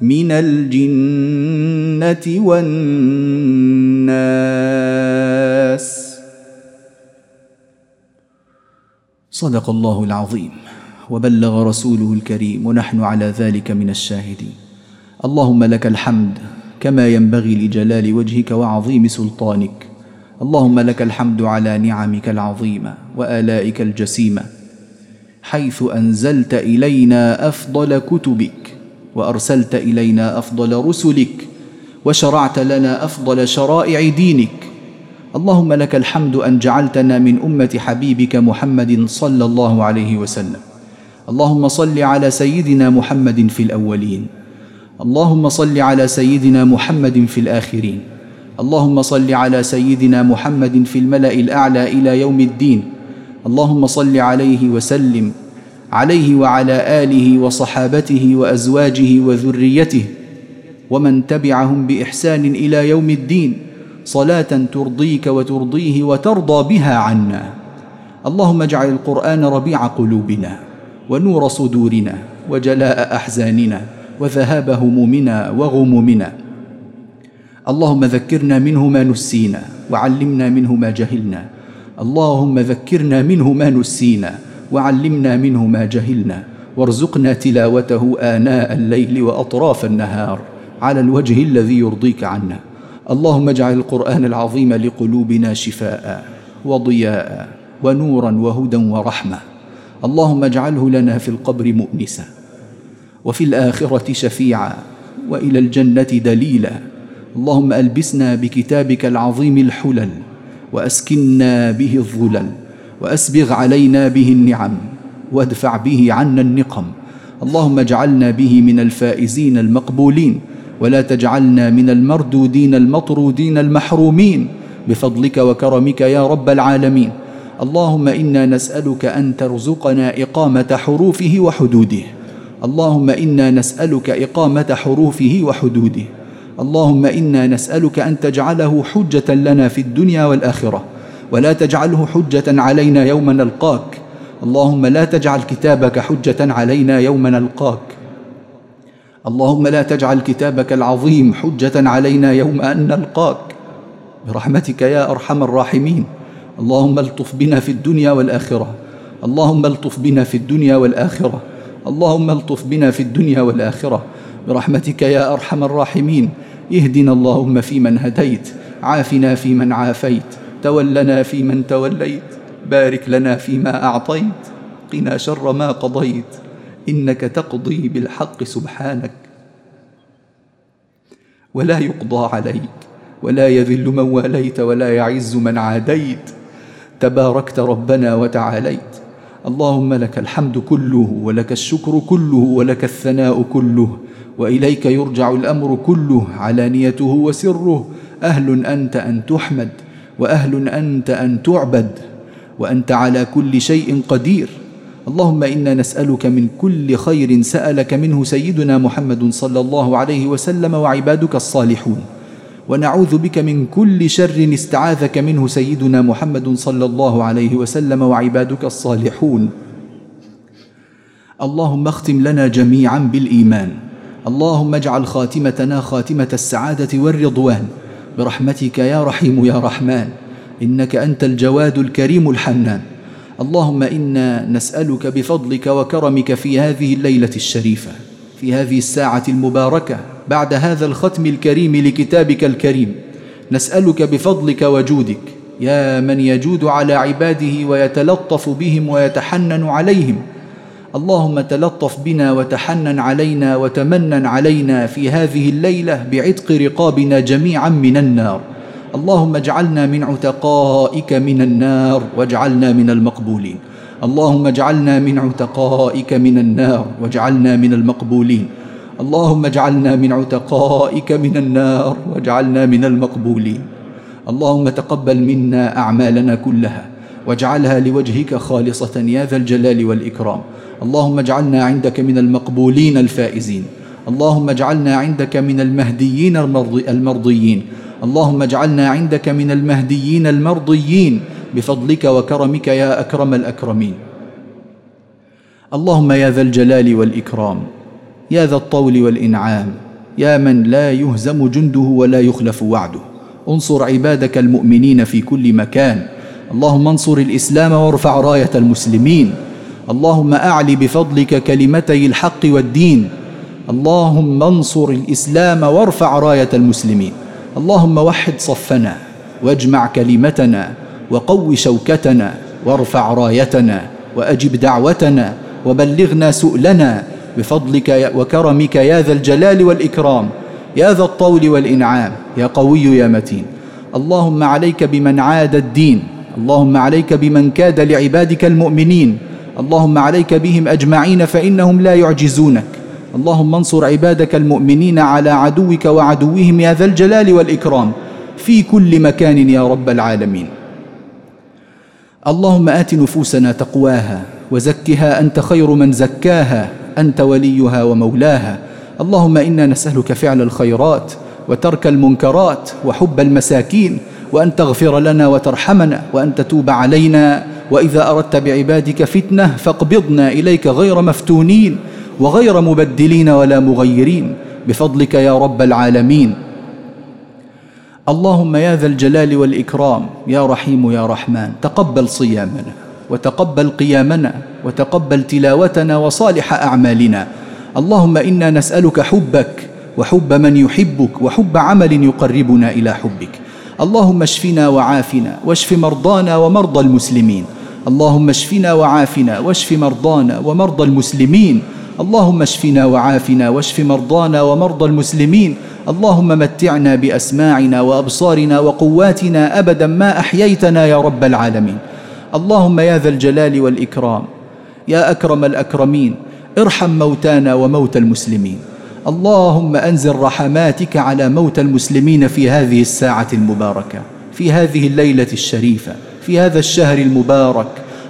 من الجنة والناس. صدق الله العظيم. وبلغ رسوله الكريم ونحن على ذلك من الشاهدين. اللهم لك الحمد كما ينبغي لجلال وجهك وعظيم سلطانك. اللهم لك الحمد على نعمك العظيمة وآلائك الجسيمة حيث أنزلت إلينا أفضل كتبك. وأرسلت إلينا أفضل رسلك وشرعت لنا أفضل شرائع دينك. اللهم لك الحمد أن جعلتنا من أمة حبيبك محمد صلى الله عليه وسلم. اللهم صل على سيدنا محمد في الأولين. اللهم صل على سيدنا محمد في الآخرين. اللهم صل على سيدنا محمد في الملأ الأعلى إلى يوم الدين. اللهم صل عليه وسلم. عليه وعلى آله وصحابته وأزواجه وذريته ومن تبعهم بإحسان إلى يوم الدين صلاة ترضيك وترضيه وترضى بها عنا. اللهم اجعل القرآن ربيع قلوبنا ونور صدورنا وجلاء أحزاننا وذهاب همومنا وغمومنا. اللهم ذكرنا منه ما نسينا وعلمنا منه ما جهلنا. اللهم ذكرنا منه ما نسينا وعلمنا منه ما جهلنا وارزقنا تلاوته آناء الليل وأطراف النهار على الوجه الذي يرضيك عنا. اللهم اجعل القرآن العظيم لقلوبنا شفاء وضياء ونورا وهدى ورحمة. اللهم اجعله لنا في القبر مؤنسا وفي الآخرة شفيعا وإلى الجنة دليلا. اللهم ألبسنا بكتابك العظيم الحلل واسكنا به الظلل. وأسبغ علينا به النعم وادفع به عنا النقم. اللهم اجعلنا به من الفائزين المقبولين ولا تجعلنا من المردودين المطرودين المحرومين. بفضلك وكرمك يا رب العالمين. اللهم إنا نسألك أن ترزقنا إقامة حروفه وحدوده. اللهم إنا نسألك إقامة حروفه وحدوده. اللهم إنا نسألك أن تجعله حجة لنا في الدنيا والآخرة. ولا تجعله حجة علينا يوم نلقاك. اللهم لا تجعل كتابك حجة علينا يوم نلقاك. اللهم لا تجعل كتابك العظيم حجة علينا يوم أن نلقاك. برحمتك يا أرحم الراحمين. اللهم ألطف بنا في الدنيا والآخرة. اللهم ألطف بنا في الدنيا والآخرة. اللهم ألطف بنا في الدنيا والآخرة. برحمتك يا أرحم الراحمين. اهدنا اللهم فيمن هديت. عافنا فيمن عافيت. تولنا فيمن توليت بارك لنا فيما أعطيت قنا شر ما قضيت إنك تقضي بالحق سبحانك. ولا يقضى عليك ولا يذل من واليت ولا يعز من عاديت. تباركت ربنا وتعاليت. اللهم لك الحمد كله ولك الشكر كله ولك الثناء كله وإليك يرجع الأمر كله علانيته وسره أهل أنت أن تحمد. وأهل أنت أن تعبد وأنت على كل شيء قدير. اللهم إنا نسألك من كل خير سألك منه سيدنا محمد صلى الله عليه وسلم وعبادك الصالحون. ونعوذ بك من كل شر استعاذك منه سيدنا محمد صلى الله عليه وسلم وعبادك الصالحون. اللهم اختم لنا جميعا بالإيمان. اللهم اجعل خاتمتنا خاتمة السعادة والرضوان. برحمتك يا رحيم يا رحمن. إنك أنت الجواد الكريم الحنان. اللهم إنا نسألك بفضلك وكرمك في هذه الليلة الشريفة في هذه الساعة المباركة بعد هذا الختم الكريم لكتابك الكريم. نسألك بفضلك وجودك. يا من يجود على عباده ويتلطف بهم ويتحنن عليهم. اللهم تلطف بنا وتحنن علينا وتمنن علينا في هذه الليلة بعتق رقابنا جميعا من النار. اللهم اجعلنا من عتقائك من النار واجعلنا من المقبولين. اللهم اجعلنا من عتقائك من النار واجعلنا من المقبولين. اللهم اجعلنا من عتقائك من النار واجعلنا من المقبولين. اللهم تقبل منا أعمالنا كلها واجعلها لوجهك خالصة يا ذا الجلال والإكرام. اللهم اجعلنا عندك من المقبولين الفائزين. اللهم اجعلنا عندك من المهديين المرضيين. اللهم اجعلنا عندك من المهديين المرضيين. بفضلك وكرمك يا أكرم الأكرمين. اللهم يا ذا الجلال والإكرام يا ذا الطول والإنعام يا من لا يهزم جنده ولا يخلف وعده. انصر عبادك المؤمنين في كل مكان. اللهم انصر الإسلام وارفع راية المسلمين. اللهم اعل بفضلك كلمتي الحق والدين. اللهم انصر الإسلام وارفع راية المسلمين. اللهم وحد صفنا واجمع كلمتنا وقو شوكتنا وارفع رايتنا وأجب دعوتنا وبلغنا سؤلنا بفضلك وكرمك يا ذا الجلال والإكرام يا ذا الطول والإنعام يا قوي يا متين. اللهم عليك بمن عاد الدين اللهم عليك بمن كاد لعبادك المؤمنين. اللهم عليك بهم أجمعين فإنهم لا يعجزونك. اللهم انصر عبادك المؤمنين على عدوك وعدوهم يا ذا الجلال والإكرام في كل مكان يا رب العالمين. اللهم آت نفوسنا تقواها وزكها أنت خير من زكاها أنت وليها ومولاها. اللهم إنا نسألك فعل الخيرات وترك المنكرات وحب المساكين وأن تغفر لنا وترحمنا وأن تتوب علينا. وإذا أردت بعبادك فتنة فاقبضنا إليك غير مفتونين وغير مبدلين ولا مغيرين. بفضلك يا رب العالمين. اللهم يا ذا الجلال والإكرام يا رحيم يا رحمن تقبل صيامنا وتقبل قيامنا وتقبل تلاوتنا وصالح أعمالنا. اللهم إنا نسألك حبك وحب من يحبك وحب عمل يقربنا إلى حبك. اللهم اشفنا وعافنا واشف مرضانا ومرضى المسلمين. اللهم اشفنا وعافنا واشف مرضانا ومرضى المسلمين. اللهم اشفنا وعافنا واشف مرضانا ومرضى المسلمين. اللهم متعنا بأسماعنا وأبصارنا وقواتنا أبدا ما أحييتنا يا رب العالمين. اللهم يا ذا الجلال والإكرام يا أكرم الأكرمين ارحم موتانا وموتى المسلمين. اللهم أنزل رحماتك على موتى المسلمين في هذه الساعة المباركة في هذه الليلة الشريفة. في هذا الشهر المبارك.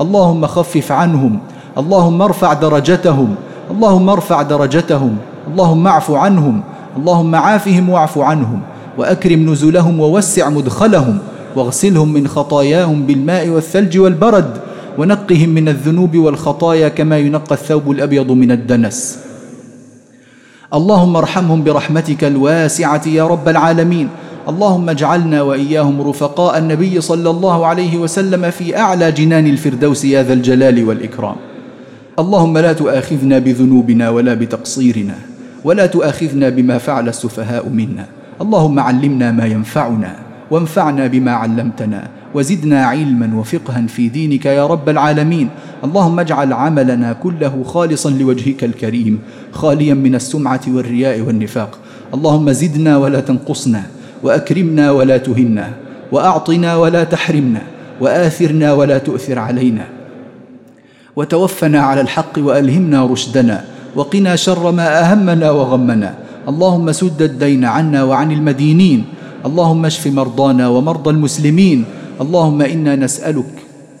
اللهم خفف عنهم. اللهم ارفع درجتهم. اللهم ارفع درجتهم. اللهم اعف عنهم. اللهم عافهم واعف عنهم. وأكرم نزلهم ووسع مدخلهم. واغسلهم من خطاياهم بالماء والثلج والبرد. ونقهم من الذنوب والخطايا كما ينقى الثوب الأبيض من الدنس. اللهم ارحمهم برحمتك الواسعة يا رب العالمين. اللهم اجعلنا وإياهم رفقاء النبي صلى الله عليه وسلم في أعلى جنان الفردوس يا ذا الجلال والإكرام. اللهم لا تؤاخذنا بذنوبنا ولا بتقصيرنا ولا تؤاخذنا بما فعل السفهاء منا. اللهم علمنا ما ينفعنا وانفعنا بما علمتنا وزدنا علما وفقها في دينك يا رب العالمين. اللهم اجعل عملنا كله خالصا لوجهك الكريم خاليا من السمعة والرياء والنفاق. اللهم زدنا ولا تنقصنا وأكرمنا ولا تهنا وأعطنا ولا تحرمنا وآثرنا ولا تؤثر علينا. وتوفنا على الحق وألهمنا رشدنا وقنا شر ما أهمنا وغمنا. اللهم سد الدين عنا وعن المدينين. اللهم اشف مرضانا ومرضى المسلمين. اللهم إنا نسألك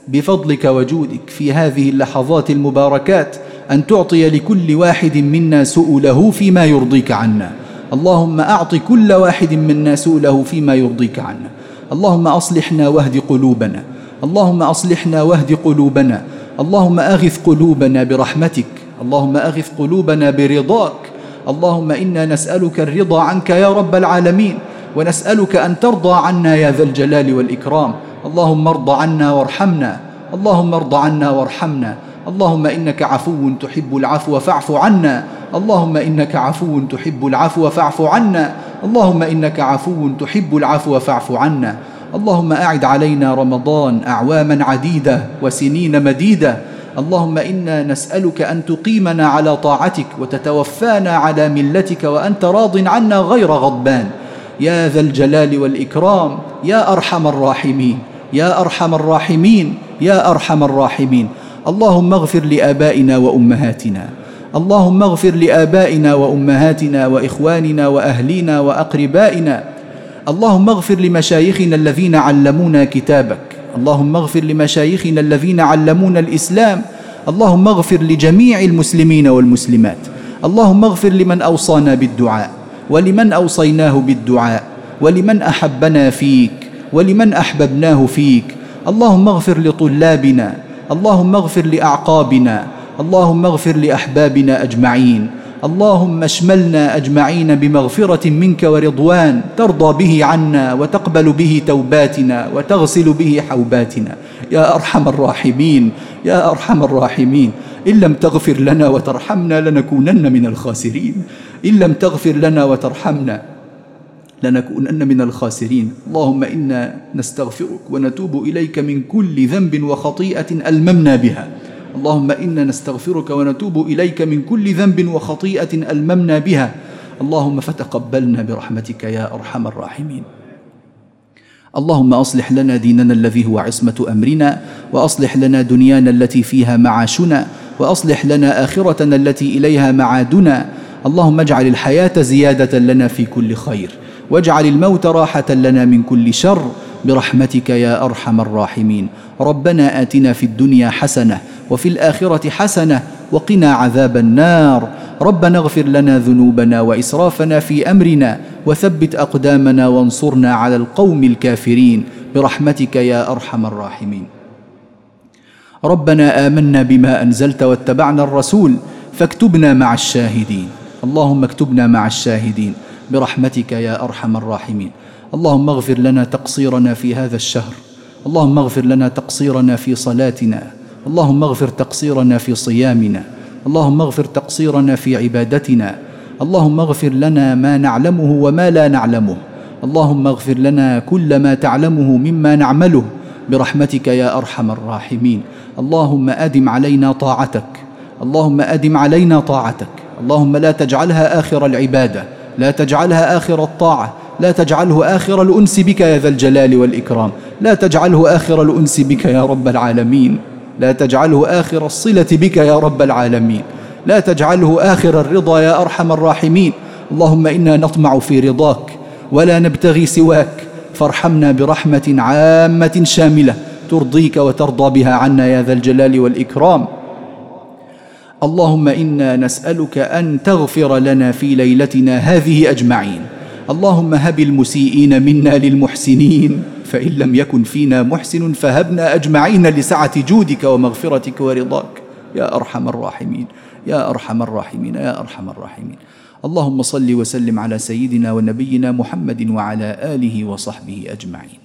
بفضلك وجودك في هذه اللحظات المباركات أن تعطي لكل واحد منا سؤله فيما يرضيك عنا. اللهم أعط كل واحد منا سؤله فيما يرضيك عنا. اللهم أصلحنا واهد قلوبنا. اللهم أصلحنا واهد قلوبنا. اللهم أغث قلوبنا برحمتك. اللهم أغث قلوبنا برضاك. اللهم إنا نسألك الرضا عنك يا رب العالمين ونسألك أن ترضى عنا يا ذا الجلال والإكرام. اللهم ارض عنا وارحمنا. اللهم ارض عنا وارحمنا. اللهم إنك عفو تحب العفو فاعف عنا. اللهم إنك عفو تحب العفو فاعف عنا. اللهم إنك عفو تحب العفو فاعف عنا. اللهم أعد علينا رمضان أعواما عديدة وسنين مديدة. اللهم إنا نسألك أن تقيمنا على طاعتك وتتوفانا على ملتك وأنت راض عنا غير غضبان. يا ذا الجلال والإكرام. يا أرحم الراحمين. يا أرحم الراحمين. يا أرحم الراحمين. اللهم اغفر لآبائنا وأمهاتنا. اللهم اغفر لآبائنا وأمهاتنا وإخواننا وأهلينا وأقربائنا. اللهم اغفر لمشايخنا الذين علمونا كتابك. اللهم اغفر لمشايخنا الذين علمونا الإسلام. اللهم اغفر لجميع المسلمين والمسلمات. اللهم اغفر لمن أوصانا بالدعاء ولمن أوصيناه بالدعاء ولمن أحبنا فيك ولمن أحببناه فيك. اللهم اغفر لطلابنا اللهم اغفر لأعقابنا اللهم اغفر لأحبابنا أجمعين اللهم اشملنا أجمعين بمغفرة منك ورضوان ترضى به عنا وتقبل به توباتنا وتغسل به حوباتنا. يا أرحم الراحمين يا أرحم الراحمين إن لم تغفر لنا وترحمنا لنكونن من الخاسرين. إن لم تغفر لنا وترحمنا لنكونن من الخاسرين. اللهم إنا نستغفرك ونتوب إليك من كل ذنب وخطيئة ألممنا بها. اللهم إنا نستغفرك ونتوب إليك من كل ذنب وخطيئة ألممنا بها. اللهم فتقبلنا برحمتك يا أرحم الراحمين. اللهم أصلح لنا ديننا الذي هو عصمة أمرنا وأصلح لنا دنيانا التي فيها معاشنا وأصلح لنا آخرتنا التي إليها معادنا. اللهم اجعل الحياة زيادة لنا في كل خير. واجعل الموت راحة لنا من كل شر برحمتك يا أرحم الراحمين. ربنا آتنا في الدنيا حسنة وفي الآخرة حسنة وقنا عذاب النار. ربنا اغفر لنا ذنوبنا وإسرافنا في أمرنا وثبت أقدامنا وانصرنا على القوم الكافرين برحمتك يا أرحم الراحمين. ربنا آمنا بما أنزلت واتبعنا الرسول فاكتبنا مع الشاهدين. اللهم اكتبنا مع الشاهدين. برحمتك يا أرحم الراحمين. اللهم اغفر لنا تقصيرنا في هذا الشهر. اللهم اغفر لنا تقصيرنا في صلاتنا. اللهم اغفر تقصيرنا في صيامنا. اللهم اغفر تقصيرنا في عبادتنا. اللهم اغفر لنا ما نعلمه وما لا نعلمه. اللهم اغفر لنا كل ما تعلمه مما نعمله. برحمتك يا أرحم الراحمين. اللهم أدم علينا طاعتك. اللهم أدم علينا طاعتك. اللهم لا تجعلها آخر العبادة. لا تجعلها آخر الطاعة لا تجعله آخر الأنس بك يا ذا الجلال والإكرام لا تجعله آخر الأنس بك يا رب العالمين لا تجعله آخر الصلة بك يا رب العالمين لا تجعله آخر الرضا يا أرحم الراحمين اللهم إنا نطمع في رضاك ولا نبتغي سواك فارحمنا برحمة عامة شاملة ترضيك وترضى بها عنا يا ذا الجلال والإكرام. اللهم إنا نسألك أن تغفر لنا في ليلتنا هذه أجمعين. اللهم هب المسيئين منا للمحسنين. فإن لم يكن فينا محسن فهبنا أجمعين لسعة جودك ومغفرتك ورضاك. يا أرحم الراحمين. يا أرحم الراحمين. يا أرحم الراحمين. اللهم صل وسلم على سيدنا ونبينا محمد وعلى آله وصحبه أجمعين.